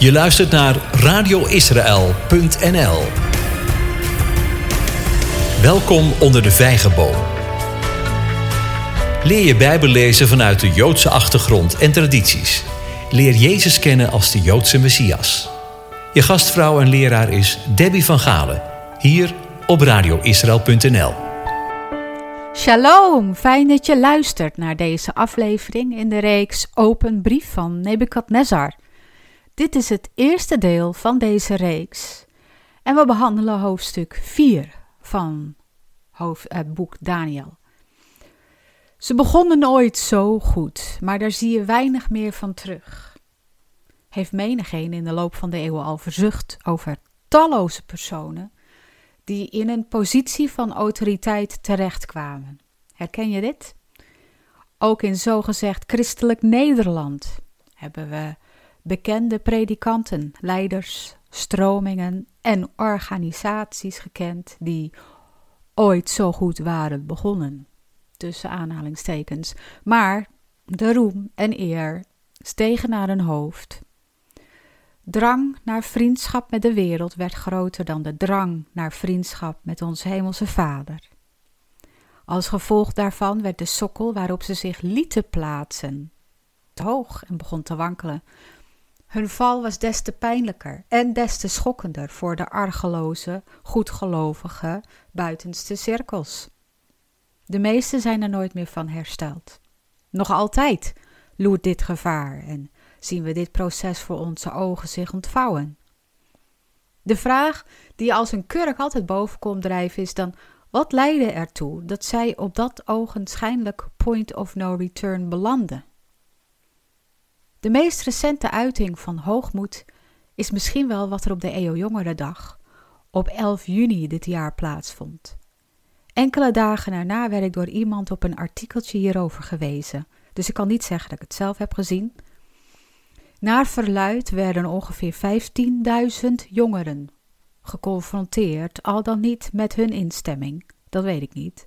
Je luistert naar radioisrael.nl. Welkom onder de vijgenboom. Leer je Bijbel lezen vanuit de Joodse achtergrond en tradities. Leer Jezus kennen als de Joodse Messias. Je gastvrouw en leraar is Debbie van Galen, hier op radioisrael.nl. Shalom, fijn dat je luistert naar deze aflevering in de reeks Open Brief van Nebukadnezar. Dit is het eerste deel van deze reeks en we behandelen hoofdstuk 4 van het eh, boek Daniel. Ze begonnen ooit zo goed, maar daar zie je weinig meer van terug. Heeft menigeen in de loop van de eeuwen al verzucht over talloze personen die in een positie van autoriteit terechtkwamen. Herken je dit? Ook in zogezegd christelijk Nederland hebben we bekende predikanten, leiders, stromingen en organisaties gekend die ooit zo goed waren begonnen. Tussen aanhalingstekens. Maar de roem en eer stegen naar hun hoofd. Drang naar vriendschap met de wereld werd groter dan de drang naar vriendschap met onze Hemelse Vader. Als gevolg daarvan werd de sokkel waarop ze zich lieten plaatsen te hoog en begon te wankelen. Hun val was des te pijnlijker en des te schokkender voor de argeloze, goedgelovige buitenste cirkels. De meesten zijn er nooit meer van hersteld. Nog altijd loert dit gevaar en zien we dit proces voor onze ogen zich ontvouwen. De vraag die als een kurk altijd boven komt drijven is dan: wat leidde ertoe dat zij op dat ogenschijnlijk point of no return belanden? De meest recente uiting van hoogmoed is misschien wel wat er op de Eeuw Dag op 11 juni dit jaar plaatsvond. Enkele dagen daarna werd ik door iemand op een artikeltje hierover gewezen, dus ik kan niet zeggen dat ik het zelf heb gezien. Naar verluid werden ongeveer 15.000 jongeren geconfronteerd, al dan niet met hun instemming, dat weet ik niet,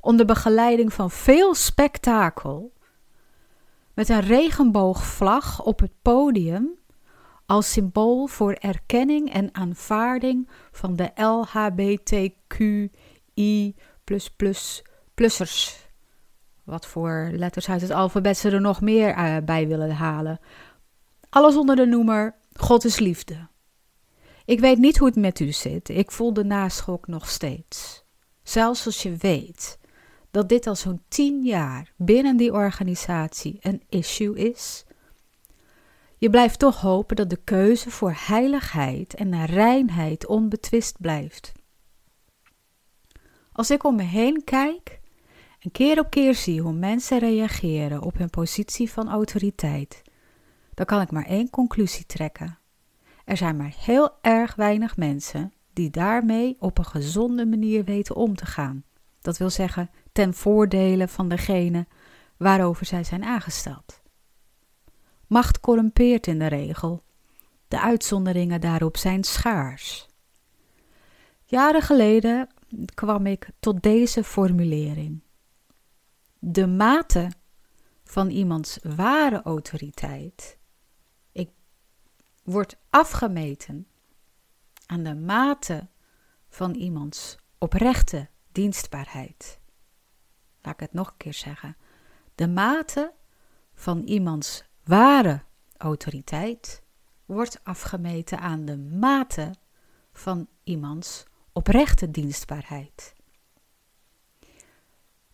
onder begeleiding van veel spektakel met een regenboogvlag op het podium als symbool voor erkenning en aanvaarding van de LHBTQI plussers. Wat voor letters uit het alfabet ze er nog meer eh, bij willen halen. Alles onder de noemer God is liefde. Ik weet niet hoe het met u zit. Ik voel de naschok nog steeds. Zelfs als je weet dat dit al zo'n tien jaar binnen die organisatie een issue is, je blijft toch hopen dat de keuze voor heiligheid en reinheid onbetwist blijft. Als ik om me heen kijk en keer op keer zie hoe mensen reageren op hun positie van autoriteit, dan kan ik maar één conclusie trekken. Er zijn maar heel erg weinig mensen die daarmee op een gezonde manier weten om te gaan. Dat wil zeggen, ten voordele van degene waarover zij zijn aangesteld. Macht corrumpeert in de regel. De uitzonderingen daarop zijn schaars. Jaren geleden kwam ik tot deze formulering. De mate van iemands ware autoriteit ik, wordt afgemeten aan de mate van iemands oprechte dienstbaarheid. Laat ik het nog een keer zeggen. De mate van iemands ware autoriteit wordt afgemeten aan de mate van iemands oprechte dienstbaarheid.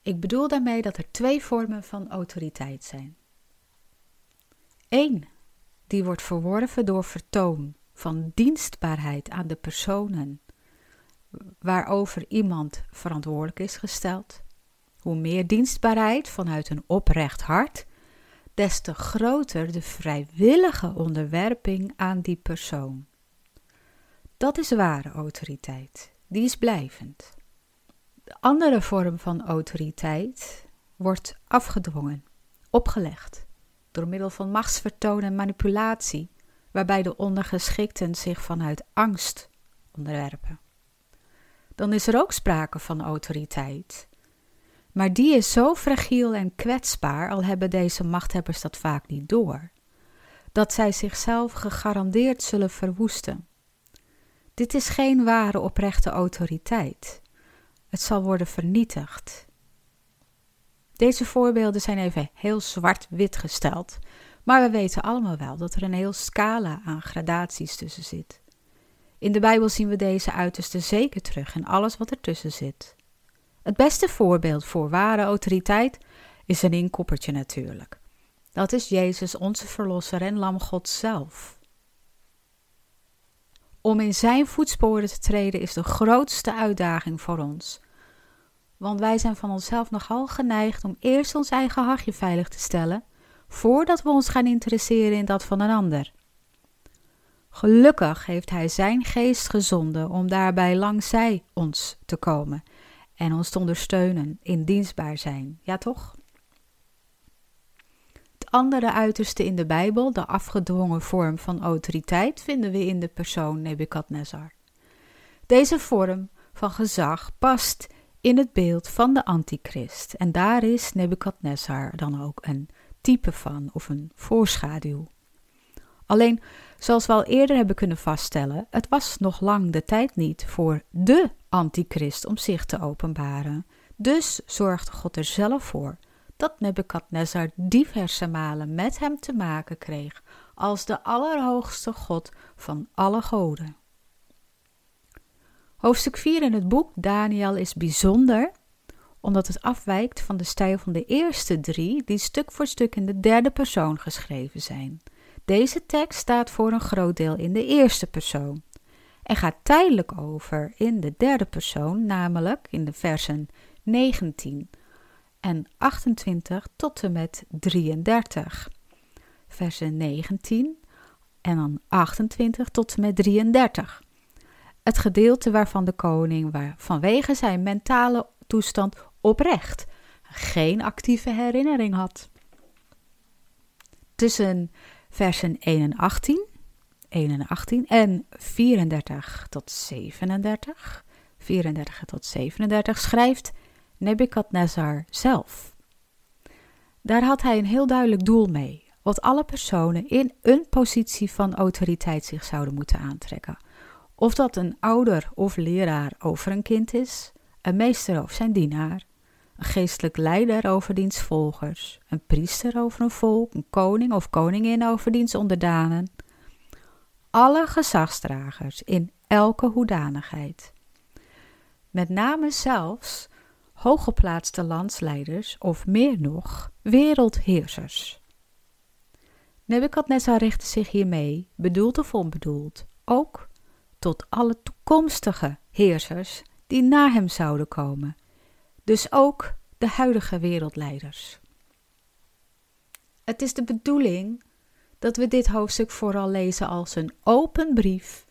Ik bedoel daarmee dat er twee vormen van autoriteit zijn. Eén, die wordt verworven door vertoon van dienstbaarheid aan de personen waarover iemand verantwoordelijk is gesteld. Hoe meer dienstbaarheid vanuit een oprecht hart, des te groter de vrijwillige onderwerping aan die persoon. Dat is ware autoriteit, die is blijvend. De andere vorm van autoriteit wordt afgedwongen, opgelegd, door middel van machtsvertoon en manipulatie, waarbij de ondergeschikten zich vanuit angst onderwerpen. Dan is er ook sprake van autoriteit, maar die is zo fragiel en kwetsbaar, al hebben deze machthebbers dat vaak niet door, dat zij zichzelf gegarandeerd zullen verwoesten. Dit is geen ware oprechte autoriteit. Het zal worden vernietigd. Deze voorbeelden zijn even heel zwart-wit gesteld, maar we weten allemaal wel dat er een heel scala aan gradaties tussen zit. In de Bijbel zien we deze uiterste zeker terug in alles wat ertussen zit. Het beste voorbeeld voor ware autoriteit is een inkoppertje natuurlijk. Dat is Jezus, onze Verlosser en Lam God zelf. Om in Zijn voetsporen te treden is de grootste uitdaging voor ons. Want wij zijn van onszelf nogal geneigd om eerst ons eigen hachje veilig te stellen, voordat we ons gaan interesseren in dat van een ander. Gelukkig heeft Hij Zijn geest gezonden om daarbij langzij ons te komen en ons te ondersteunen in dienstbaar zijn, ja toch? Het andere uiterste in de Bijbel, de afgedwongen vorm van autoriteit, vinden we in de persoon Nebukadnezar. Deze vorm van gezag past in het beeld van de antichrist en daar is Nebukadnezar dan ook een type van of een voorschaduw. Alleen, zoals we al eerder hebben kunnen vaststellen, het was nog lang de tijd niet voor de antichrist om zich te openbaren. Dus zorgde God er zelf voor dat Nebukadnezar diverse malen met hem te maken kreeg als de allerhoogste God van alle goden. Hoofdstuk 4 in het boek Daniel is bijzonder omdat het afwijkt van de stijl van de eerste drie, die stuk voor stuk in de derde persoon geschreven zijn. Deze tekst staat voor een groot deel in de eerste persoon en gaat tijdelijk over in de derde persoon, namelijk in de versen 19 en 28 tot en met 33. Versen 19 en dan 28 tot en met 33. Het gedeelte waarvan de koning vanwege zijn mentale toestand oprecht geen actieve herinnering had. Tussen versen 1 en 18, 1 en 18 en 34 tot 37, 34 tot 37 schrijft Nebukadnezar zelf. Daar had hij een heel duidelijk doel mee, wat alle personen in een positie van autoriteit zich zouden moeten aantrekken. Of dat een ouder of leraar over een kind is, een meester over zijn dienaar, een geestelijk leider over diens volgers, een priester over een volk, een koning of koningin over diens onderdanen. Alle gezagsdragers in elke hoedanigheid. Met name zelfs hooggeplaatste landsleiders of meer nog wereldheersers. Nebukadnezar richtte zich hiermee, bedoeld of onbedoeld, ook tot alle toekomstige heersers die na hem zouden komen, dus ook de huidige wereldleiders. Het is de bedoeling dat we dit hoofdstuk vooral lezen als een open brief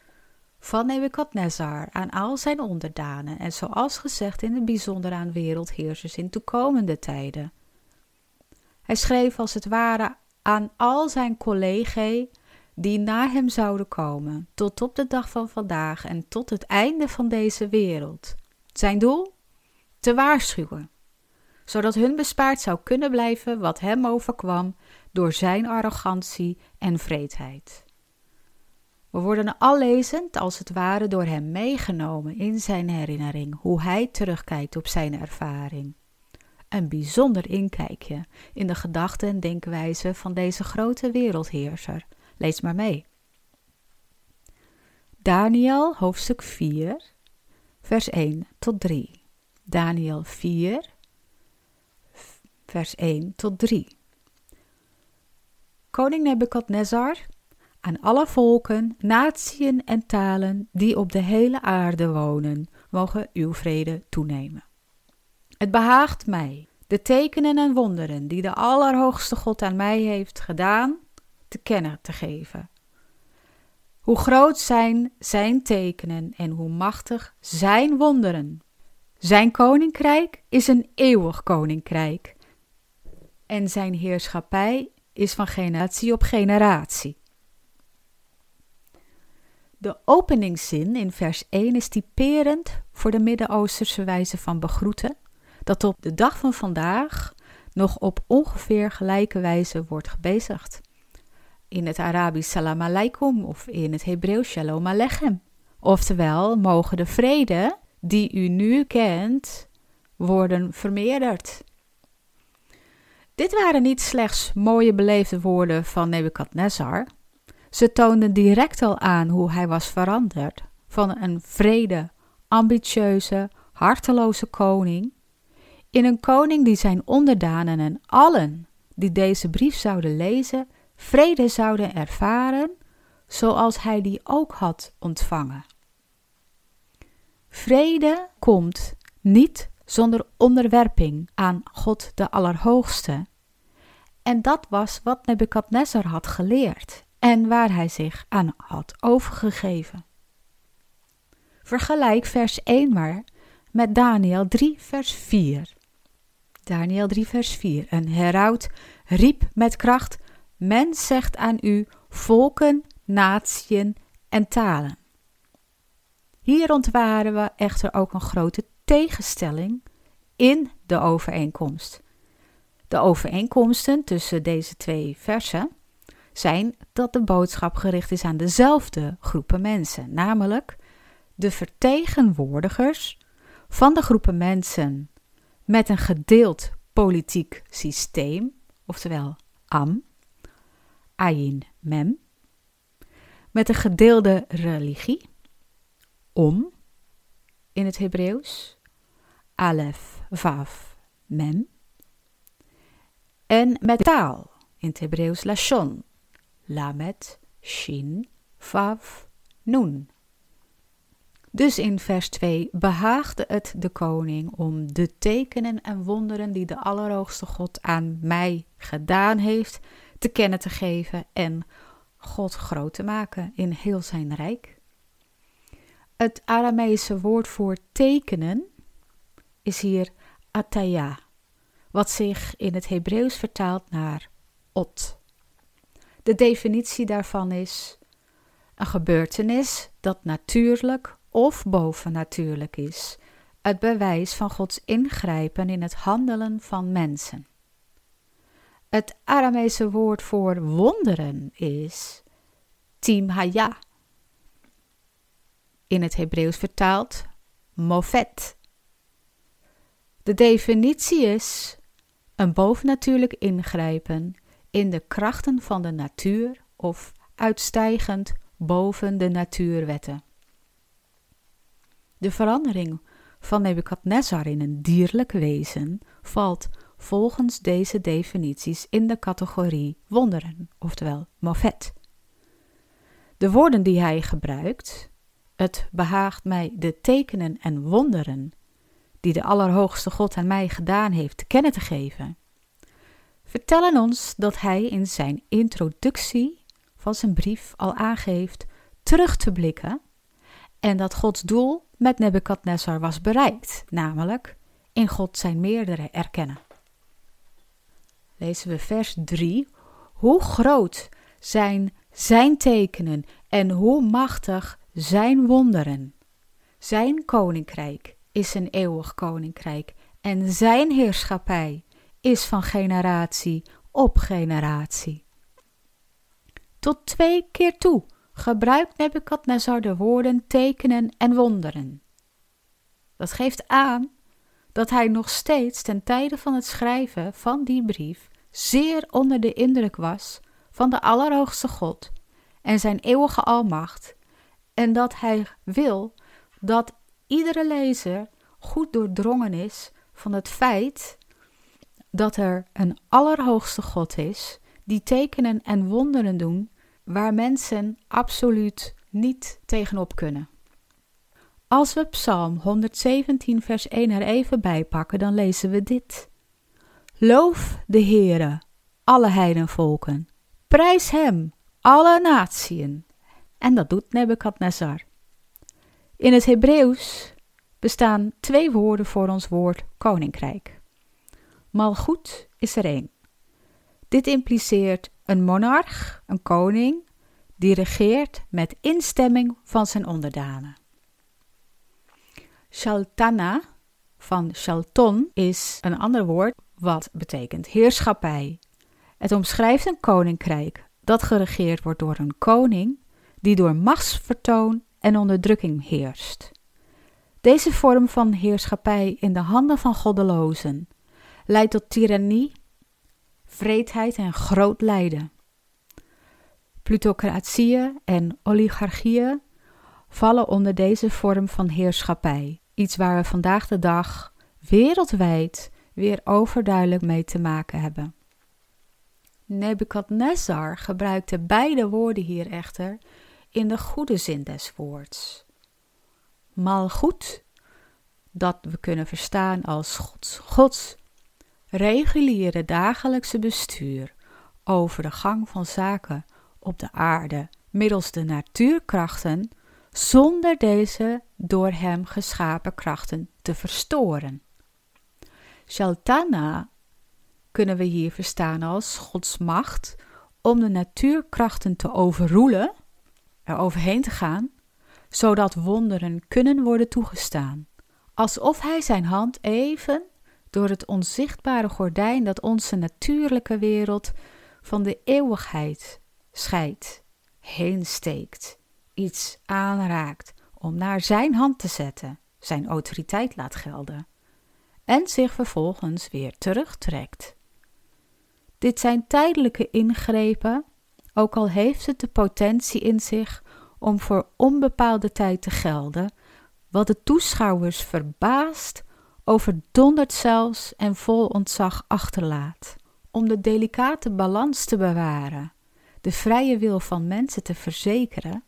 van Nebukadnezar aan al zijn onderdanen en zoals gezegd in het bijzonder aan wereldheersers in toekomende tijden. Hij schreef als het ware aan al zijn collega's die na hem zouden komen, tot op de dag van vandaag en tot het einde van deze wereld. Zijn doel? Te waarschuwen, zodat hun bespaard zou kunnen blijven wat hem overkwam door zijn arrogantie en vreedheid. We worden allezend als het ware door hem meegenomen in zijn herinnering, hoe hij terugkijkt op zijn ervaring. Een bijzonder inkijkje in de gedachten en denkwijze van deze grote wereldheerser. Lees maar mee. Daniel hoofdstuk 4, vers 1 tot 3. Daniel 4, vers 1 tot 3. Koning Nebukadnezar aan alle volken, natieën en talen die op de hele aarde wonen, mogen uw vrede toenemen. Het behaagt mij, de tekenen en wonderen die de Allerhoogste God aan mij heeft gedaan, te kennen te geven. Hoe groot zijn zijn tekenen en hoe machtig zijn wonderen. Zijn koninkrijk is een eeuwig koninkrijk en zijn heerschappij is van generatie op generatie. De openingszin in vers 1 is typerend voor de Midden-Oosterse wijze van begroeten, dat op de dag van vandaag nog op ongeveer gelijke wijze wordt gebezigd. in het Arabisch salam alaikum of in het Hebreeuws shalom alechem. Oftewel, mogen de vrede die u nu kent worden vermeerderd. Dit waren niet slechts mooie beleefde woorden van Nebukadnezar. Ze toonden direct al aan hoe hij was veranderd van een vrede, ambitieuze, harteloze koning in een koning die zijn onderdanen en allen die deze brief zouden lezen, vrede zouden ervaren, zoals hij die ook had ontvangen. Vrede komt niet zonder onderwerping aan God de Allerhoogste. En dat was wat Nebukadnezar had geleerd en waar hij zich aan had overgegeven. Vergelijk vers 1 maar met Daniel 3, vers 4. Daniel 3, vers 4. Een heraut riep met kracht: Men zegt aan u volken, natieën en talen. Hier ontwaren we echter ook een grote tegenstelling in de overeenkomst. De overeenkomsten tussen deze twee versen zijn dat de boodschap gericht is aan dezelfde groepen mensen, namelijk de vertegenwoordigers van de groepen mensen met een gedeeld politiek systeem, oftewel am, ayin mem, met een gedeelde religie, om in het Hebreeuws, alef, vav, mem, en met taal in het Hebreeuws lashon, lamet, shin, vav, nun. Dus in vers 2 behaagde het de koning om de tekenen en wonderen die de Allerhoogste God aan mij gedaan heeft, te kennen te geven en God groot te maken in heel zijn rijk. Het Arameese woord voor tekenen is hier ataya, wat zich in het Hebreeuws vertaalt naar ot. De definitie daarvan is een gebeurtenis dat natuurlijk of bovennatuurlijk is, het bewijs van Gods ingrijpen in het handelen van mensen. Het Aramese woord voor wonderen is timhaya. In het Hebreeuws vertaald mofet. De definitie is een bovennatuurlijk ingrijpen in de krachten van de natuur of uitstijgend boven de natuurwetten. De verandering van Nebukadnezar in een dierlijk wezen valt volgens deze definities in de categorie wonderen, oftewel mofet. De woorden die hij gebruikt, het behaagt mij de tekenen en wonderen die de Allerhoogste God aan mij gedaan heeft te kennen te geven, vertellen ons dat hij in zijn introductie van zijn brief al aangeeft terug te blikken en dat Gods doel met Nebukadnezar was bereikt, namelijk in God zijn meerdere erkennen. Lezen we vers 3. Hoe groot zijn zijn tekenen en hoe machtig zijn wonderen. Zijn koninkrijk is een eeuwig koninkrijk en zijn heerschappij is van generatie op generatie. Tot twee keer toe gebruikt Nebukadnezar de woorden tekenen en wonderen. Dat geeft aan dat hij nog steeds ten tijde van het schrijven van die brief zeer onder de indruk was van de Allerhoogste God en zijn eeuwige almacht, en dat hij wil dat iedere lezer goed doordrongen is van het feit dat er een Allerhoogste God is die tekenen en wonderen doen waar mensen absoluut niet tegenop kunnen. Als we Psalm 117, vers 1 er even bij pakken, dan lezen we dit. Loof de Heere, alle heidenvolken. Prijs hem, alle natieën. En dat doet Nebukadnezar. In het Hebreeuws bestaan twee woorden voor ons woord koninkrijk. Malgoed is er één. Dit impliceert een monarch, een koning, die regeert met instemming van zijn onderdanen. Shaltana van Shalton is een ander woord wat betekent heerschappij. Het omschrijft een koninkrijk dat geregeerd wordt door een koning die door machtsvertoon en onderdrukking heerst. Deze vorm van heerschappij in de handen van goddelozen leidt tot tirannie, vreedheid en groot lijden. Plutocratieën en oligarchieën vallen onder deze vorm van heerschappij, iets waar we vandaag de dag wereldwijd weer overduidelijk mee te maken hebben. Nebukadnezar gebruikte beide woorden hier echter in de goede zin des woords. Malgoed, dat we kunnen verstaan als Gods, Gods reguliere dagelijkse bestuur over de gang van zaken op de aarde middels de natuurkrachten, zonder deze door hem geschapen krachten te verstoren. Shaltana kunnen we hier verstaan als Gods macht om de natuurkrachten te overroelen, er overheen te gaan, zodat wonderen kunnen worden toegestaan, alsof hij zijn hand even door het onzichtbare gordijn dat onze natuurlijke wereld van de eeuwigheid scheidt, heen steekt, iets aanraakt om naar zijn hand te zetten, zijn autoriteit laat gelden en zich vervolgens weer terugtrekt. Dit zijn tijdelijke ingrepen, ook al heeft het de potentie in zich om voor onbepaalde tijd te gelden, wat de toeschouwers verbaast, overdonderd zelfs en vol ontzag achterlaat. Om de delicate balans te bewaren, de vrije wil van mensen te verzekeren,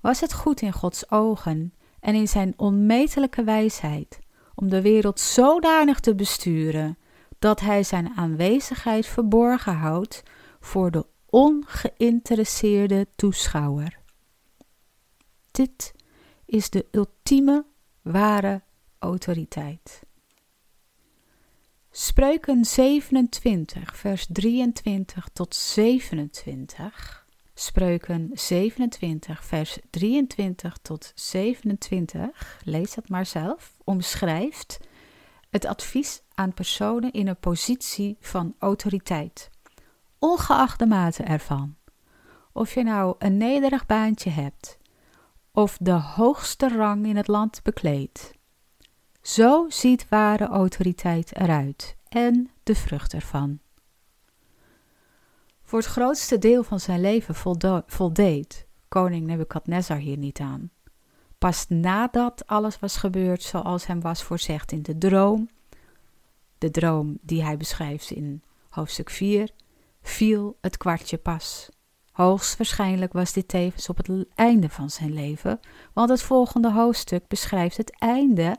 was het goed in Gods ogen en in zijn onmetelijke wijsheid om de wereld zodanig te besturen dat hij zijn aanwezigheid verborgen houdt voor de ongeïnteresseerde toeschouwer. Dit is de ultieme ware autoriteit. Spreuken 27, vers 23 tot 27. Spreuken 27, vers 23 tot 27. Lees dat maar zelf. Omschrijft het advies aan personen in een positie van autoriteit, ongeacht de mate ervan. Of je nou een nederig baantje hebt, of de hoogste rang in het land bekleedt. Zo ziet ware autoriteit eruit en de vrucht ervan. Voor het grootste deel van zijn leven voldeed koning Nebukadnezar hier niet aan. Pas nadat alles was gebeurd zoals hem was voorzegd in de droom, de droom die hij beschrijft in hoofdstuk 4, viel het kwartje pas. Hoogstwaarschijnlijk was dit tevens op het einde van zijn leven, want het volgende hoofdstuk beschrijft het einde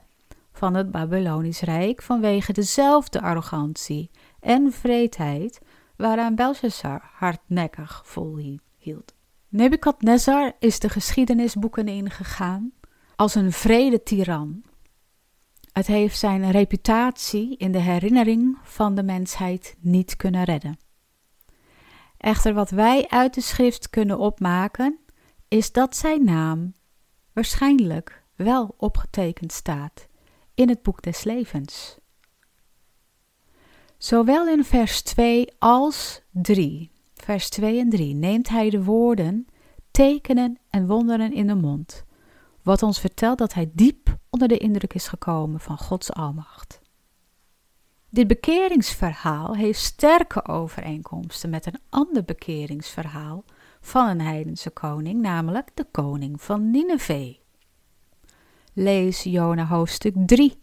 van het Babylonisch Rijk vanwege dezelfde arrogantie en vreedheid waaraan Belshazzar hardnekkig volhield. Nebukadnezar is de geschiedenisboeken ingegaan als een vrede tiran. Het heeft zijn reputatie in de herinnering van de mensheid niet kunnen redden. Echter, wat wij uit de schrift kunnen opmaken, is dat zijn naam waarschijnlijk wel opgetekend staat in het boek des levens. Zowel in vers 2 als 3, vers 2 en 3, neemt hij de woorden, tekenen en wonderen in de mond, wat ons vertelt dat hij diep onder de indruk is gekomen van Gods almacht. Dit bekeringsverhaal heeft sterke overeenkomsten met een ander bekeringsverhaal van een heidense koning, namelijk de koning van Nineveh. Lees Jona hoofdstuk 3.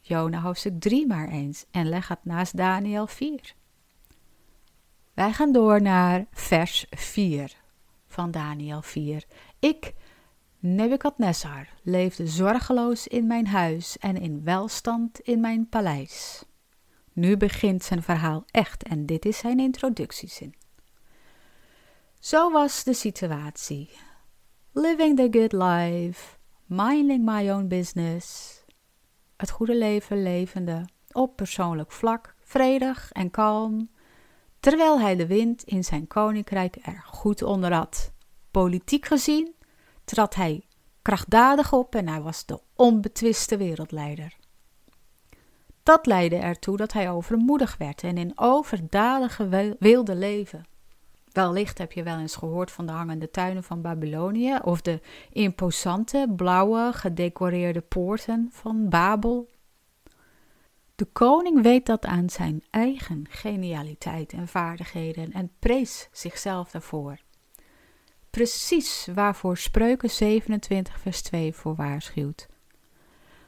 Jona hoofdstuk 3 maar eens en leg het naast Daniel 4. Wij gaan door naar vers 4 van Daniel 4. Ik, Nebukadnezar, leefde zorgeloos in mijn huis en in welstand in mijn paleis. Nu begint zijn verhaal echt en dit is zijn introductiezin. Zo was de situatie. Living the good life, minding my own business. Het goede leven levende op persoonlijk vlak, vredig en kalm, terwijl hij de wind in zijn koninkrijk er goed onder had. Politiek gezien trad hij krachtdadig op en hij was de onbetwiste wereldleider. Dat leidde ertoe dat hij overmoedig werd en in overdadige wilde leven. Wellicht heb je wel eens gehoord van de hangende tuinen van Babylonië of de imposante, blauwe, gedecoreerde poorten van Babel. De koning weet dat aan zijn eigen genialiteit en vaardigheden en prees zichzelf daarvoor. Precies waarvoor Spreuken 27 vers 2 voor waarschuwt.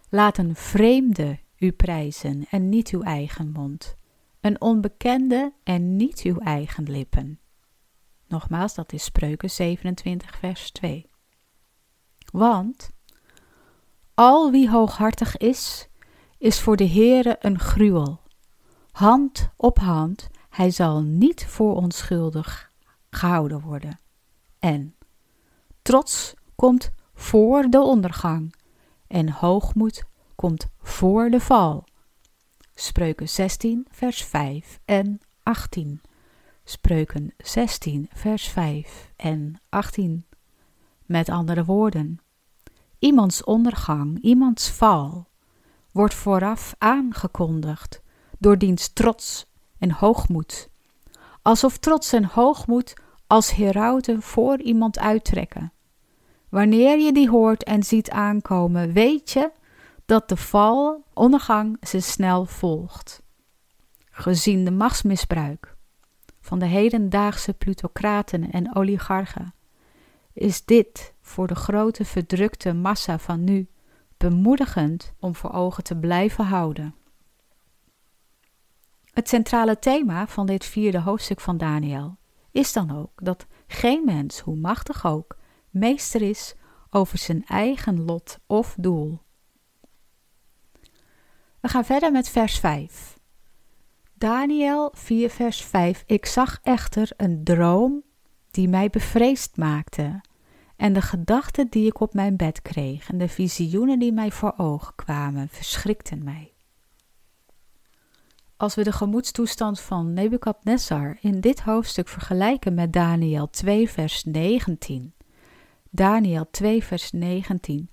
Laat een vreemde u prijzen en niet uw eigen mond, een onbekende en niet uw eigen lippen. Nogmaals, dat is Spreuken 27, vers 2. Want al wie hooghartig is, is voor de Heere een gruwel. Hand op hand, hij zal niet voor onschuldig gehouden worden. En trots komt voor de ondergang en hoogmoed komt voor de val. Spreuken 16, vers 5 en 18. Spreuken 16, vers 5 en 18. Met andere woorden, iemands ondergang, iemands val, wordt vooraf aangekondigd door diens trots en hoogmoed, alsof trots en hoogmoed als herauten voor iemand uittrekken. Wanneer je die hoort en ziet aankomen, weet je dat de val, ondergang, ze snel volgt. Gezien de machtsmisbruik, van de hedendaagse plutocraten en oligarchen, is dit voor de grote verdrukte massa van nu bemoedigend om voor ogen te blijven houden. Het centrale thema van dit vierde hoofdstuk van Daniel is dan ook dat geen mens, hoe machtig ook, meester is over zijn eigen lot of doel. We gaan verder met vers 5. Daniel 4, vers 5. Ik zag echter een droom die mij bevreesd maakte. En de gedachten die ik op mijn bed kreeg en de visioenen die mij voor ogen kwamen, verschrikten mij. Als we de gemoedstoestand van Nebukadnezar in dit hoofdstuk vergelijken met Daniel 2, vers 19, Daniel 2, vers 19,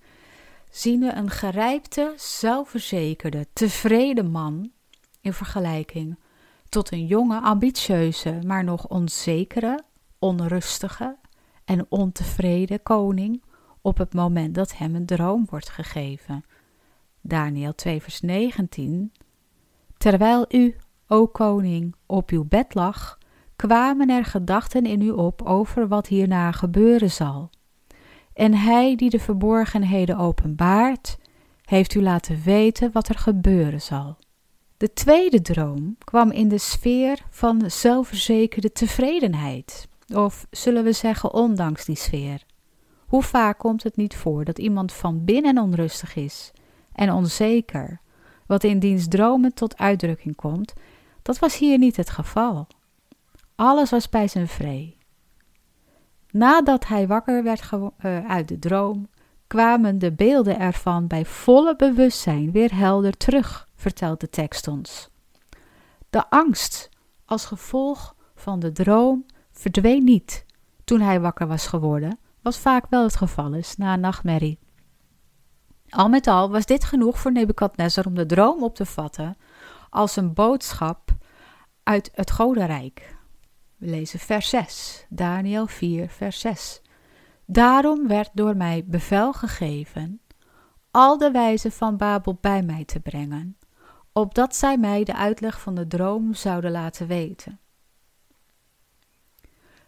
zien we een gerijpte, zelfverzekerde, tevreden man in vergelijking tot een jonge, ambitieuze, maar nog onzekere, onrustige en ontevreden koning op het moment dat hem een droom wordt gegeven. Daniel 2 vers 19 Terwijl u, o koning, op uw bed lag, kwamen er gedachten in u op over wat hierna gebeuren zal. En hij die de verborgenheden openbaart, heeft u laten weten wat er gebeuren zal. De tweede droom kwam in de sfeer van zelfverzekerde tevredenheid, of zullen we zeggen ondanks die sfeer. Hoe vaak komt het niet voor dat iemand van binnen onrustig is en onzeker, wat in diens dromen tot uitdrukking komt? Dat was hier niet het geval. Alles was bij zijn vree. Nadat hij wakker werd uh, uit de droom, kwamen de beelden ervan bij volle bewustzijn weer helder terug vertelt de tekst ons. De angst als gevolg van de droom verdween niet toen hij wakker was geworden, wat vaak wel het geval is na een nachtmerrie. Al met al was dit genoeg voor Nebukadnezar om de droom op te vatten als een boodschap uit het Godenrijk. We lezen vers 6, Daniel 4, vers 6. Daarom werd door mij bevel gegeven al de wijzen van Babel bij mij te brengen, opdat zij mij de uitleg van de droom zouden laten weten.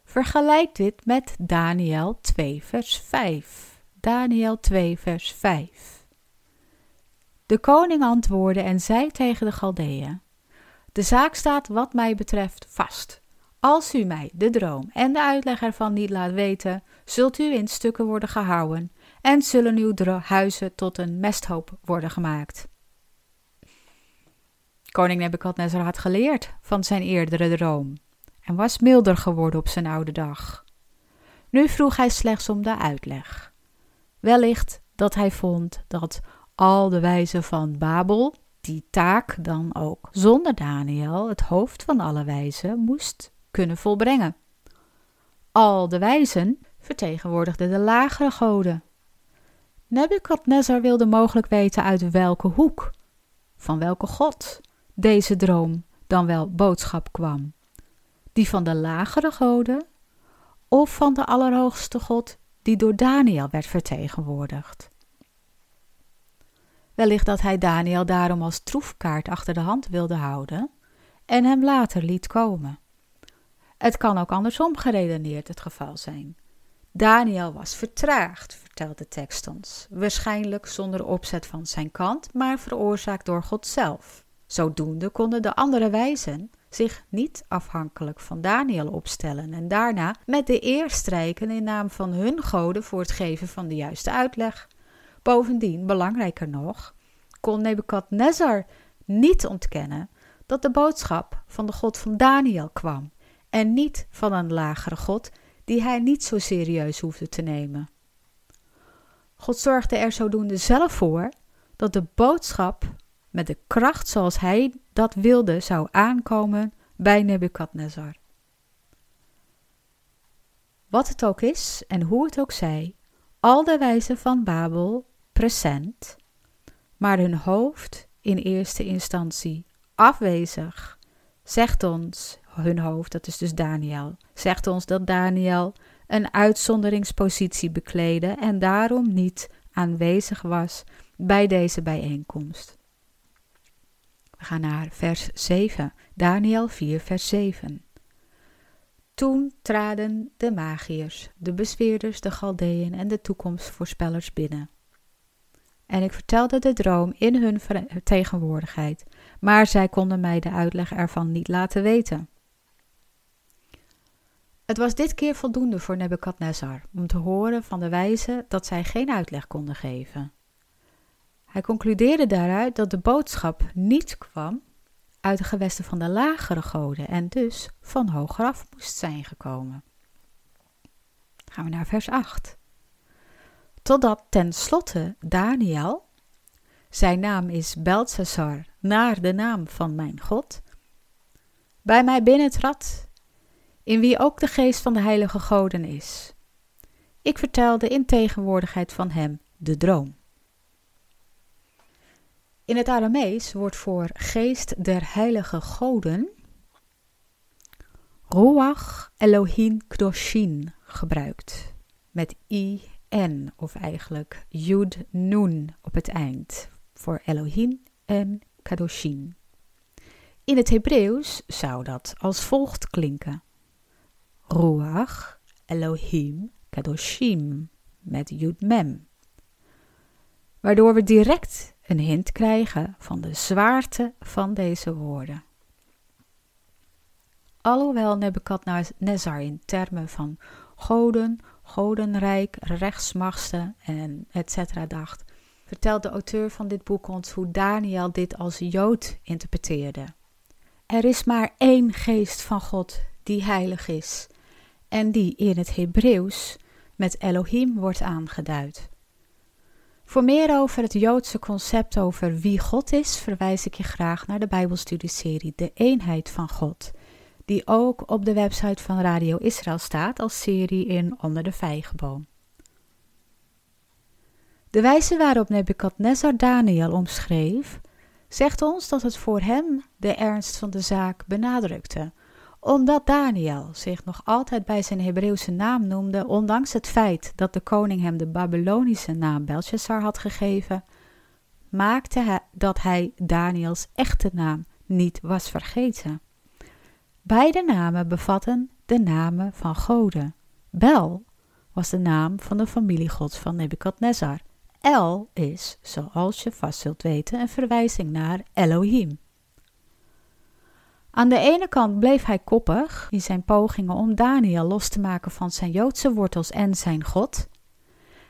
Vergelijk dit met Daniel 2, vers 5. Daniel 2, vers 5. De koning antwoordde en zei tegen de Galdeeën: De zaak staat, wat mij betreft, vast. Als u mij de droom en de uitleg ervan niet laat weten, zult u in stukken worden gehouden en zullen uw huizen tot een mesthoop worden gemaakt. Koning Nebukadnezar had geleerd van zijn eerdere droom en was milder geworden op zijn oude dag. Nu vroeg hij slechts om de uitleg. Wellicht dat hij vond dat al de wijzen van Babel die taak dan ook zonder Daniel, het hoofd van alle wijzen, moest kunnen volbrengen. Al de wijzen vertegenwoordigden de lagere goden. Nebukadnezar wilde mogelijk weten uit welke hoek, van welke god, deze droom dan wel boodschap kwam. Die van de lagere goden, of van de Allerhoogste God die door Daniel werd vertegenwoordigd. Wellicht dat hij Daniel daarom als troefkaart achter de hand wilde houden en hem later liet komen. Het kan ook andersom geredeneerd het geval zijn. Daniel was vertraagd, vertelt de tekst ons, waarschijnlijk zonder opzet van zijn kant, maar veroorzaakt door God zelf. Zodoende konden de andere wijzen zich niet afhankelijk van Daniel opstellen en daarna met de eer strijken in naam van hun goden voor het geven van de juiste uitleg. Bovendien, belangrijker nog, kon Nebukadnezar niet ontkennen dat de boodschap van de God van Daniel kwam en niet van een lagere God die hij niet zo serieus hoefde te nemen. God zorgde er zodoende zelf voor dat de boodschap met de kracht zoals hij dat wilde zou aankomen bij Nebukadnezar. Wat het ook is en hoe het ook zij, al de wijzen van Babel present, maar hun hoofd in eerste instantie afwezig, zegt ons hun hoofd, dat is dus Daniel, zegt ons dat Daniel een uitzonderingspositie bekleedde en daarom niet aanwezig was bij deze bijeenkomst. We gaan naar vers 7, Daniel 4, vers 7. Toen traden de magiërs, de bezweerders, de Galdeën en de toekomstvoorspellers binnen. En ik vertelde de droom in hun tegenwoordigheid, maar zij konden mij de uitleg ervan niet laten weten. Het was dit keer voldoende voor Nebukadnezar om te horen van de wijze dat zij geen uitleg konden geven. Hij concludeerde daaruit dat de boodschap niet kwam uit de gewesten van de lagere goden en dus van hogeraf moest zijn gekomen. gaan we naar vers 8. Totdat tenslotte Daniel, zijn naam is Belteshazzar, naar de naam van mijn God, bij mij binnentrad, in wie ook de geest van de heilige goden is. Ik vertelde in tegenwoordigheid van hem de droom. In het Aramees wordt voor geest der heilige goden Ruach Elohim Kdoshin gebruikt. Met Of eigenlijk Yud Nun op het eind. Voor Elohim en Kadoshin. In het Hebreeuws zou dat als volgt klinken. Ruach Elohim Kadoshim met Yud Mem. Waardoor we direct een hint krijgen van de zwaarte van deze woorden. Alhoewel Nebukadnezar in termen van goden, godenrijk, rechtsmachten en etc. dacht, vertelt de auteur van dit boek ons hoe Daniel dit als Jood interpreteerde. Er is maar één geest van God die heilig is en die in het Hebreeuws met Elohim wordt aangeduid. Voor meer over het Joodse concept over wie God is, verwijs ik je graag naar de Bijbelstudieserie De Eenheid van God, die ook op de website van Radio Israël staat als serie in Onder de Vijgenboom. De wijze waarop Nebukadnezar Daniel omschreef, zegt ons dat het voor hem de ernst van de zaak benadrukte omdat Daniel zich nog altijd bij zijn Hebreeuwse naam noemde, ondanks het feit dat de koning hem de Babylonische naam Belshazzar had gegeven, maakte dat hij Daniels echte naam niet was vergeten. Beide namen bevatten de namen van goden. Bel was de naam van de familiegod van Nebukadnezar. El is, zoals je vast zult weten, een verwijzing naar Elohim. Aan de ene kant bleef hij koppig in zijn pogingen om Daniel los te maken van zijn Joodse wortels en zijn God.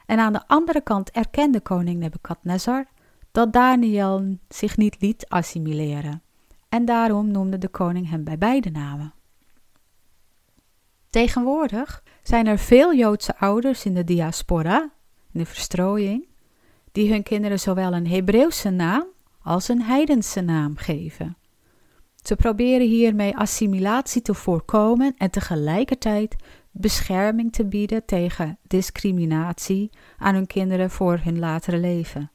En aan de andere kant erkende koning Nebukadnezar dat Daniel zich niet liet assimileren. En daarom noemde de koning hem bij beide namen. Tegenwoordig zijn er veel Joodse ouders in de diaspora, in de verstrooiing, die hun kinderen zowel een Hebreeuwse naam als een heidense naam geven. Ze proberen hiermee assimilatie te voorkomen en tegelijkertijd bescherming te bieden tegen discriminatie aan hun kinderen voor hun latere leven.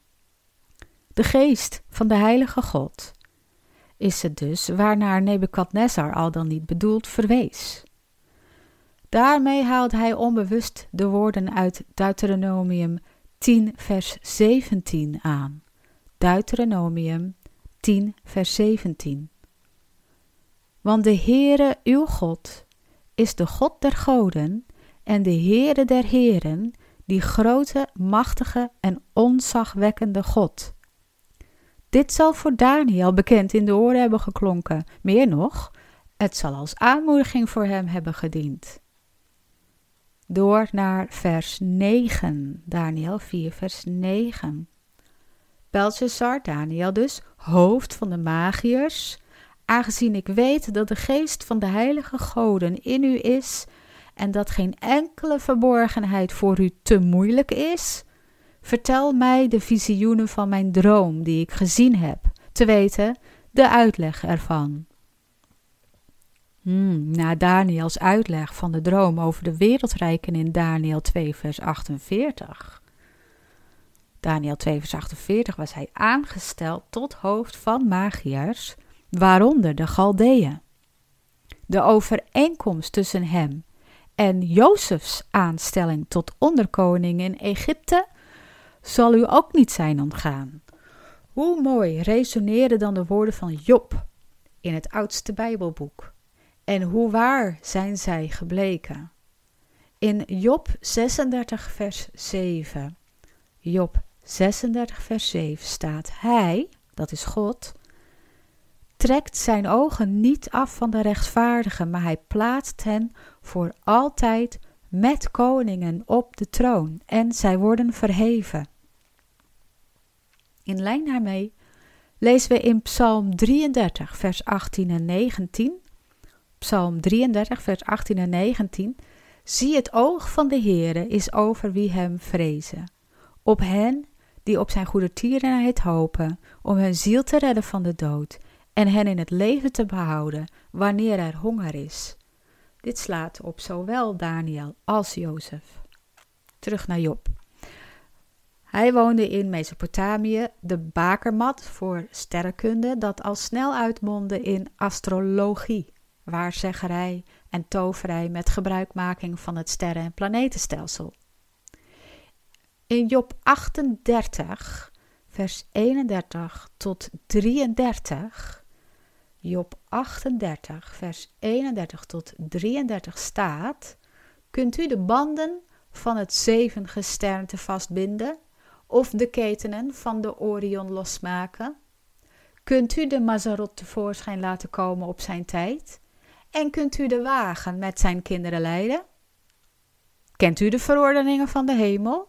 De geest van de heilige God is het dus waarnaar Nebukadnezar al dan niet bedoeld verwees. Daarmee haalt hij onbewust de woorden uit Deuteronomium 10, vers 17 aan. Deuteronomium 10, vers 17. Want de Heere uw God is de God der goden en de Heere der heren, die grote, machtige en onzagwekkende God. Dit zal voor Daniel bekend in de oren hebben geklonken. Meer nog, het zal als aanmoediging voor hem hebben gediend. Door naar vers 9, Daniel 4, vers 9. Belshazzar, Daniel dus, hoofd van de magiërs, aangezien ik weet dat de geest van de heilige goden in u is en dat geen enkele verborgenheid voor u te moeilijk is, vertel mij de visioenen van mijn droom die ik gezien heb, te weten de uitleg ervan. Hmm, na Daniels uitleg van de droom over de wereldrijken in Daniel 2, vers 48. Daniel 2, vers 48 was hij aangesteld tot hoofd van magiërs, waaronder de Galdeeën. De overeenkomst tussen hem en Jozefs aanstelling tot onderkoning in Egypte zal u ook niet zijn ontgaan. Hoe mooi resoneren dan de woorden van Job in het oudste Bijbelboek. En hoe waar zijn zij gebleken? In Job 36, vers 7. Job 36, vers 7 staat: Hij, dat is God, trekt zijn ogen niet af van de rechtvaardigen, maar hij plaatst hen voor altijd met koningen op de troon en zij worden verheven. In lijn daarmee lezen we in Psalm 33, vers 18 en 19. Psalm 33, vers 18 en 19. Zie het oog van de Heere is over wie hem vrezen. Op hen die op zijn goede tierenheid hopen, om hun ziel te redden van de dood en hen in het leven te behouden wanneer er honger is. Dit slaat op zowel Daniel als Jozef. Terug naar Job. Hij woonde in Mesopotamië, de bakermat voor sterrenkunde, dat al snel uitmondde in astrologie, waarzeggerij en toverij met gebruikmaking van het sterren- en planetenstelsel. In Job 38, vers 31 tot 33, Job 38, vers 31 tot 33 staat: Kunt u de banden van het zevengesternte vastbinden of de ketenen van de Orion losmaken? Kunt u de Mazarot tevoorschijn laten komen op zijn tijd? En kunt u de wagen met zijn kinderen leiden? Kent u de verordeningen van de hemel?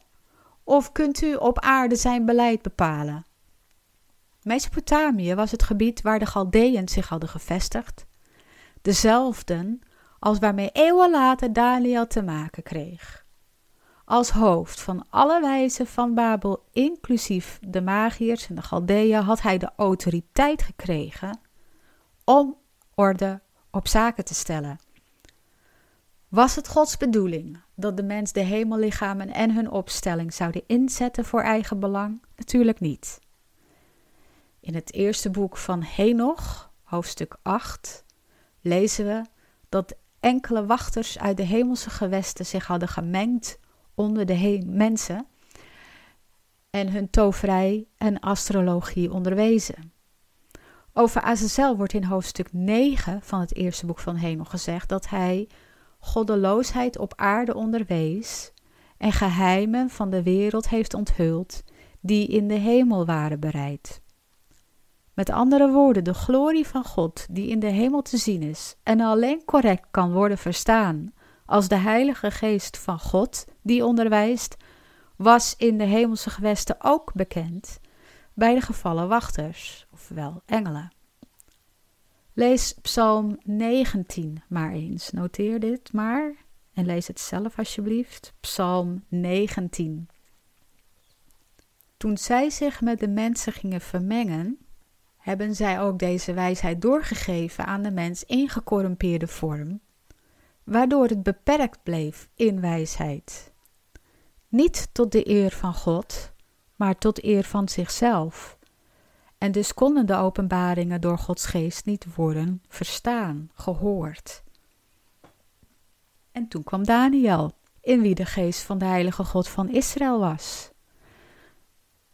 Of kunt u op aarde zijn beleid bepalen? Mesopotamië was het gebied waar de Galdeën zich hadden gevestigd, dezelfden als waarmee eeuwen later Daniel te maken kreeg. Als hoofd van alle wijzen van Babel, inclusief de magiërs en de Galdeën, had hij de autoriteit gekregen om orde op zaken te stellen. Was het Gods bedoeling dat de mens de hemellichamen en hun opstelling zouden inzetten voor eigen belang? Natuurlijk niet. In het eerste boek van Henoch, hoofdstuk 8, lezen we dat enkele wachters uit de hemelse gewesten zich hadden gemengd onder de mensen en hun toverij en astrologie onderwezen. Over Azazel wordt in hoofdstuk 9 van het eerste boek van Henoch gezegd dat hij goddeloosheid op aarde onderwees en geheimen van de wereld heeft onthuld die in de hemel waren bereid. Met andere woorden, de glorie van God die in de hemel te zien is en alleen correct kan worden verstaan als de Heilige Geest van God die onderwijst, was in de hemelse gewesten ook bekend bij de gevallen wachters, ofwel engelen. Lees Psalm 19 maar eens. Noteer dit maar en lees het zelf alsjeblieft. Psalm 19. Toen zij zich met de mensen gingen vermengen, hebben zij ook deze wijsheid doorgegeven aan de mens in gecorrumpeerde vorm, waardoor het beperkt bleef in wijsheid. Niet tot de eer van God, maar tot eer van zichzelf. En dus konden de openbaringen door Gods geest niet worden verstaan, gehoord. En toen kwam Daniel, in wie de geest van de heilige God van Israël was.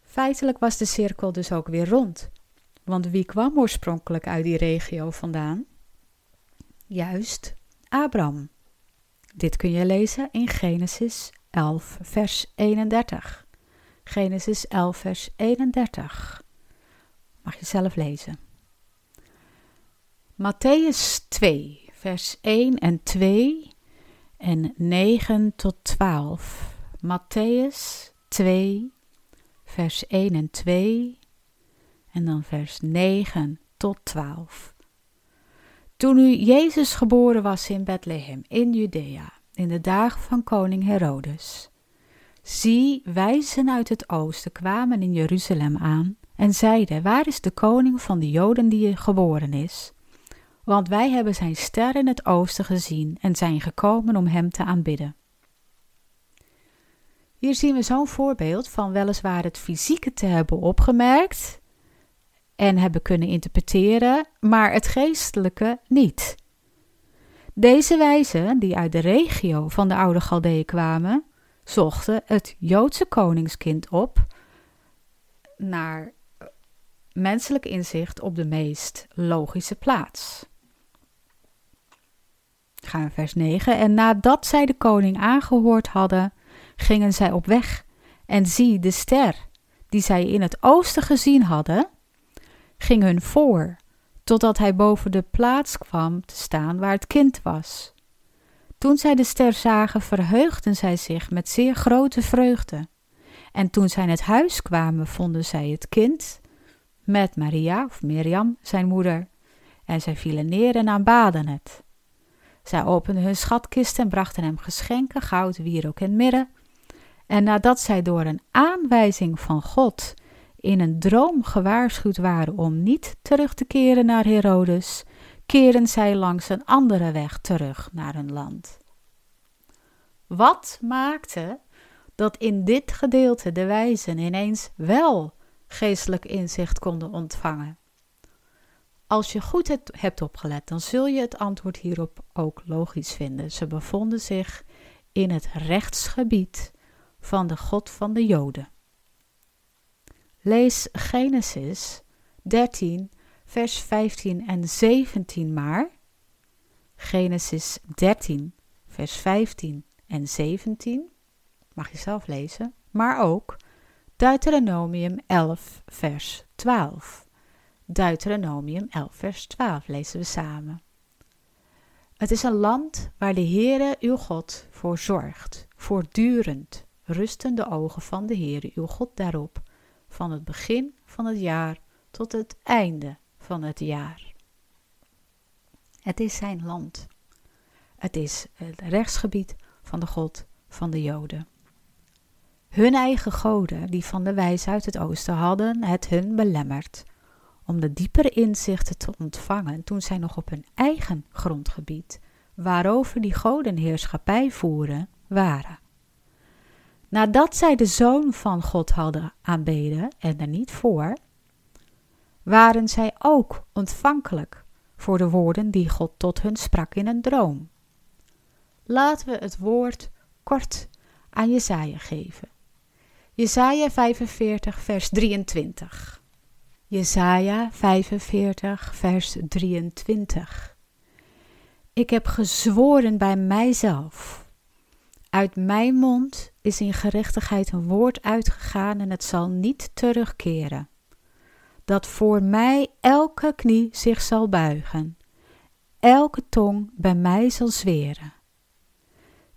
Feitelijk was de cirkel dus ook weer rond. Want wie kwam oorspronkelijk uit die regio vandaan? Juist Abraham. Dit kun je lezen in Genesis 11, vers 31. Genesis 11, vers 31. Mag je zelf lezen. Matthäus 2, vers 1 en 2 en 9 tot 12. Matthäus 2, vers 1 en 2 en dan vers 9 tot 12. Toen nu Jezus geboren was in Bethlehem in Judea, in de dagen van koning Herodes, zie, wijzen uit het oosten kwamen in Jeruzalem aan en zeiden: Waar is de koning van de Joden die geboren is? Want wij hebben zijn ster in het oosten gezien en zijn gekomen om hem te aanbidden. Hier zien we zo'n voorbeeld van weliswaar het fysieke te hebben opgemerkt en hebben kunnen interpreteren, maar het geestelijke niet. Deze wijzen, die uit de regio van de oude Galdeeën kwamen, zochten het Joodse koningskind op naar menselijk inzicht op de meest logische plaats. Gaan vers 9. En nadat zij de koning aangehoord hadden, gingen zij op weg. En zie, de ster, die zij in het oosten gezien hadden, ging hun voor, totdat hij boven de plaats kwam te staan waar het kind was. Toen zij de ster zagen, verheugden zij zich met zeer grote vreugde. En toen zij in het huis kwamen, vonden zij het kind met Maria, of Miriam, zijn moeder, en zij vielen neer en aanbaden het. Zij openden hun schatkist en brachten hem geschenken, goud, wierook en mirre. En nadat zij door een aanwijzing van God in een droom gewaarschuwd waren om niet terug te keren naar Herodes, keren zij langs een andere weg terug naar hun land. Wat maakte dat in dit gedeelte de wijzen ineens wel geestelijk inzicht konden ontvangen? Als je goed hebt opgelet, dan zul je het antwoord hierop ook logisch vinden. Ze bevonden zich in het rechtsgebied van de God van de Joden. Lees Genesis 13, vers 15 en 17 maar. Genesis 13, vers 15 en 17. Mag je zelf lezen. Maar ook Deuteronomium 11, vers 12. Deuteronomium 11, vers 12 lezen we samen. Het is een land waar de Heere uw God voor zorgt. Voortdurend rusten de ogen van de Heere uw God daarop van het begin van het jaar tot het einde van het jaar. Het is zijn land. Het is het rechtsgebied van de God van de Joden. Hun eigen goden, die van de wijs uit het oosten hadden, het hun belemmerd om de diepere inzichten te ontvangen toen zij nog op hun eigen grondgebied, waarover die goden heerschappij voeren, waren. Nadat zij de Zoon van God hadden aanbeden en er niet voor, waren zij ook ontvankelijk voor de woorden die God tot hun sprak in een droom. Laten we het woord kort aan Jesaja geven. Jesaja 45 vers 23. Jesaja 45 vers 23. Ik heb gezworen bij mijzelf uit mijn mond is in gerechtigheid een woord uitgegaan en het zal niet terugkeren. Dat voor mij elke knie zich zal buigen, elke tong bij mij zal zweren.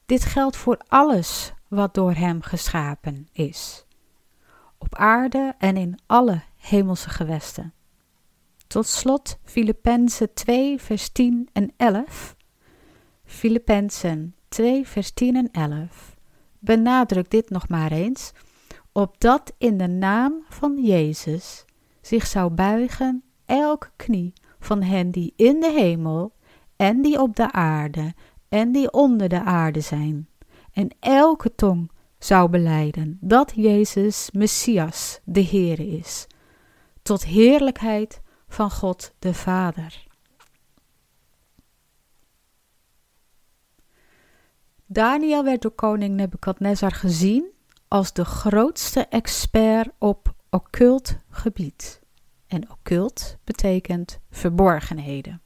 Dit geldt voor alles wat door hem geschapen is, op aarde en in alle hemelse gewesten. Tot slot Filippenzen 2 vers 10 en 11. Filippenzen 2, vers 10 en 11. Benadruk dit nog maar eens, opdat in de naam van Jezus zich zou buigen elke knie van hen die in de hemel en die op de aarde en die onder de aarde zijn, en elke tong zou beleiden dat Jezus Messias de Heer is, tot heerlijkheid van God de Vader. Daniel werd door koning Nebukadnezar gezien als de grootste expert op occult gebied. En occult betekent verborgenheden.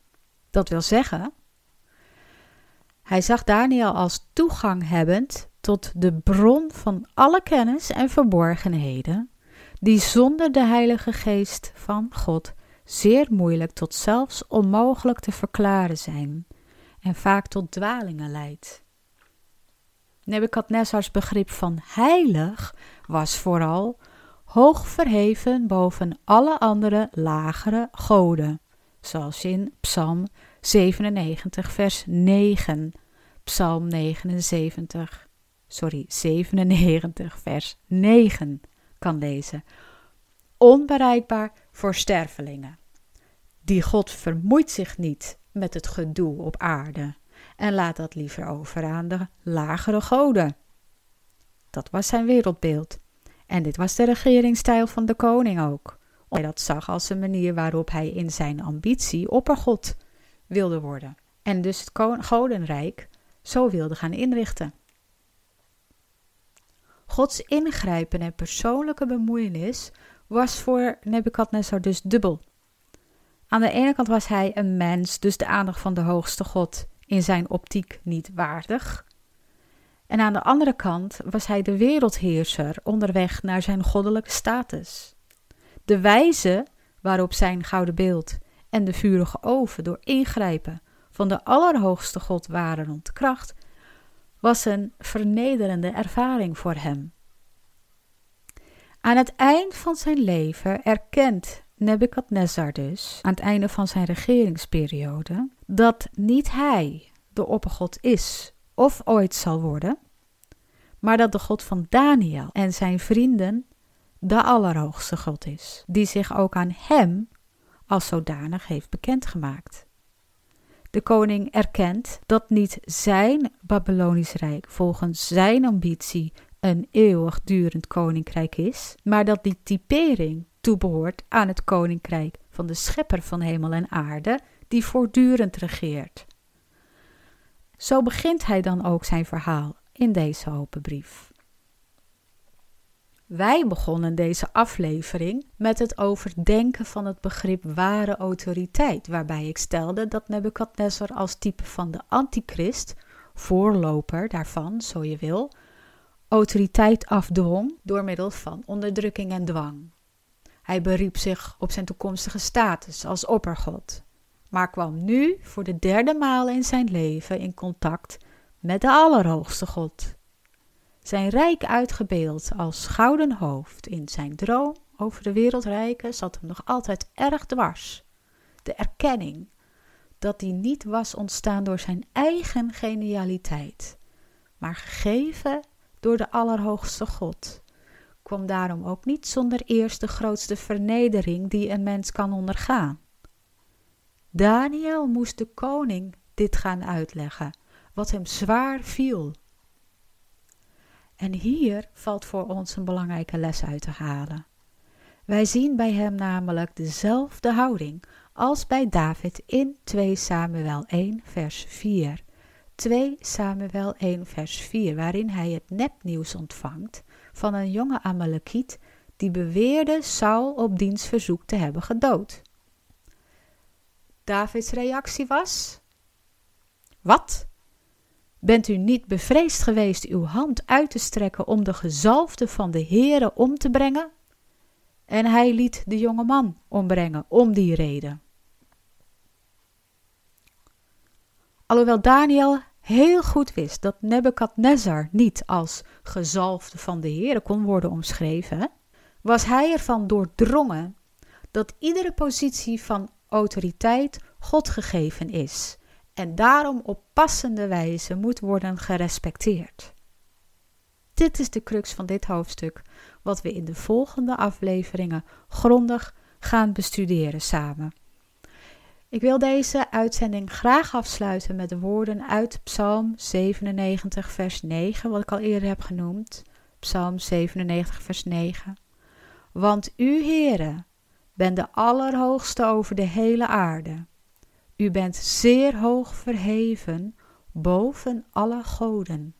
Dat wil zeggen, hij zag Daniel als toegang hebbend tot de bron van alle kennis en verborgenheden, die zonder de Heilige Geest van God zeer moeilijk tot zelfs onmogelijk te verklaren zijn en vaak tot dwalingen leidt. Nebukadnezars begrip van heilig was vooral hoog verheven boven alle andere lagere goden, zoals in Psalm 97, vers 9, Psalm 79, sorry, 97, vers 9 kan lezen. Onbereikbaar voor stervelingen. Die God vermoeit zich niet met het gedoe op aarde en laat dat liever over aan de lagere goden. Dat was zijn wereldbeeld. En dit was de regeringsstijl van de koning ook. Hij dat zag als een manier waarop hij in zijn ambitie oppergod wilde worden. En dus het godenrijk zo wilde gaan inrichten. Gods ingrijpen en persoonlijke bemoeienis was voor Nebukadnezar dus dubbel. Aan de ene kant was hij een mens, dus de aandacht van de hoogste God in zijn optiek niet waardig. En aan de andere kant was hij de wereldheerser onderweg naar zijn goddelijke status. De wijze waarop zijn gouden beeld en de vurige oven door ingrijpen van de Allerhoogste God waren ontkracht, was een vernederende ervaring voor hem. Aan het eind van zijn leven erkent Nebukadnezar dus, aan het einde van zijn regeringsperiode, dat niet hij de oppergod is of ooit zal worden, maar dat de God van Daniel en zijn vrienden de Allerhoogste God is, die zich ook aan hem als zodanig heeft bekendgemaakt. De koning erkent dat niet zijn Babylonisch Rijk volgens zijn ambitie een eeuwigdurend koninkrijk is, maar dat die typering toebehoort aan het koninkrijk van de schepper van hemel en aarde, die voortdurend regeert. Zo begint hij dan ook zijn verhaal in deze open brief. Wij begonnen deze aflevering met het overdenken van het begrip ware autoriteit, waarbij ik stelde dat Nebukadnezar als type van de antichrist, voorloper daarvan, zo je wil, autoriteit afdwong door middel van onderdrukking en dwang. Hij beriep zich op zijn toekomstige status als oppergod, maar kwam nu voor de derde maal in zijn leven in contact met de Allerhoogste God. Zijn rijk uitgebeeld als gouden hoofd in zijn droom over de wereldrijken zat hem nog altijd erg dwars. De erkenning dat die niet was ontstaan door zijn eigen genialiteit, maar gegeven door de Allerhoogste God, kwam daarom ook niet zonder eerst de grootste vernedering die een mens kan ondergaan. Daniel moest de koning dit gaan uitleggen, wat hem zwaar viel. En hier valt voor ons een belangrijke les uit te halen. Wij zien bij hem namelijk dezelfde houding als bij David in 2 Samuel 1 vers 4. 2 Samuel 1 vers 4, waarin hij het nepnieuws ontvangt van een jonge Amalekiet die beweerde Saul op diens verzoek te hebben gedood. Davids reactie was: Wat? Bent u niet bevreesd geweest uw hand uit te strekken om de gezalfde van de Heere om te brengen? En hij liet de jonge man ombrengen om die reden. Alhoewel Daniel heel goed wist dat Nebukadnezar niet als gezalfde van de Heere kon worden omschreven, was hij ervan doordrongen dat iedere positie van autoriteit God gegeven is en daarom op passende wijze moet worden gerespecteerd. Dit is de crux van dit hoofdstuk, wat we in de volgende afleveringen grondig gaan bestuderen samen. Ik wil deze uitzending graag afsluiten met de woorden uit Psalm 97, vers 9, wat ik al eerder heb genoemd. Psalm 97, vers 9. Want u, Heere, bent de Allerhoogste over de hele aarde. U bent zeer hoog verheven boven alle goden.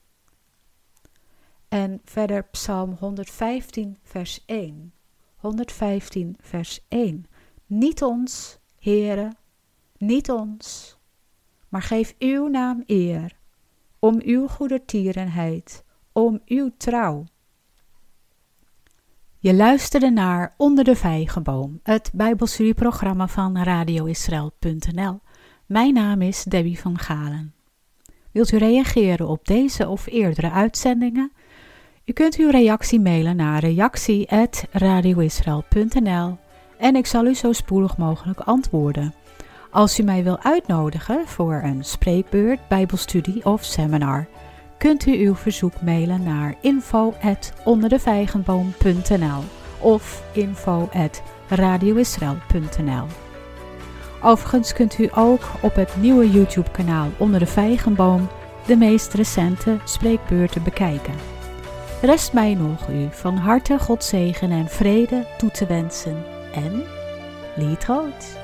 En verder Psalm 115, vers 1. 115, vers 1. Niet ons, Heere, niet ons, maar geef uw naam eer, om uw goedertierenheid, om uw trouw. Je luisterde naar Onder de Vijgenboom, het Bijbelstudieprogramma van radioisrael.nl. Mijn naam is Debbie van Galen. Wilt u reageren op deze of eerdere uitzendingen? U kunt uw reactie mailen naar reactie.radioisrael.nl en ik zal u zo spoedig mogelijk antwoorden. Als u mij wil uitnodigen voor een spreekbeurt, bijbelstudie of seminar, kunt u uw verzoek mailen naar info@onderdevijgenboom.nl of info@radioisrael.nl. Overigens kunt u ook op het nieuwe YouTube-kanaal Onder de Vijgenboom de meest recente spreekbeurten bekijken. Rest mij nog u van harte God zegen en vrede toe te wensen en lied rood.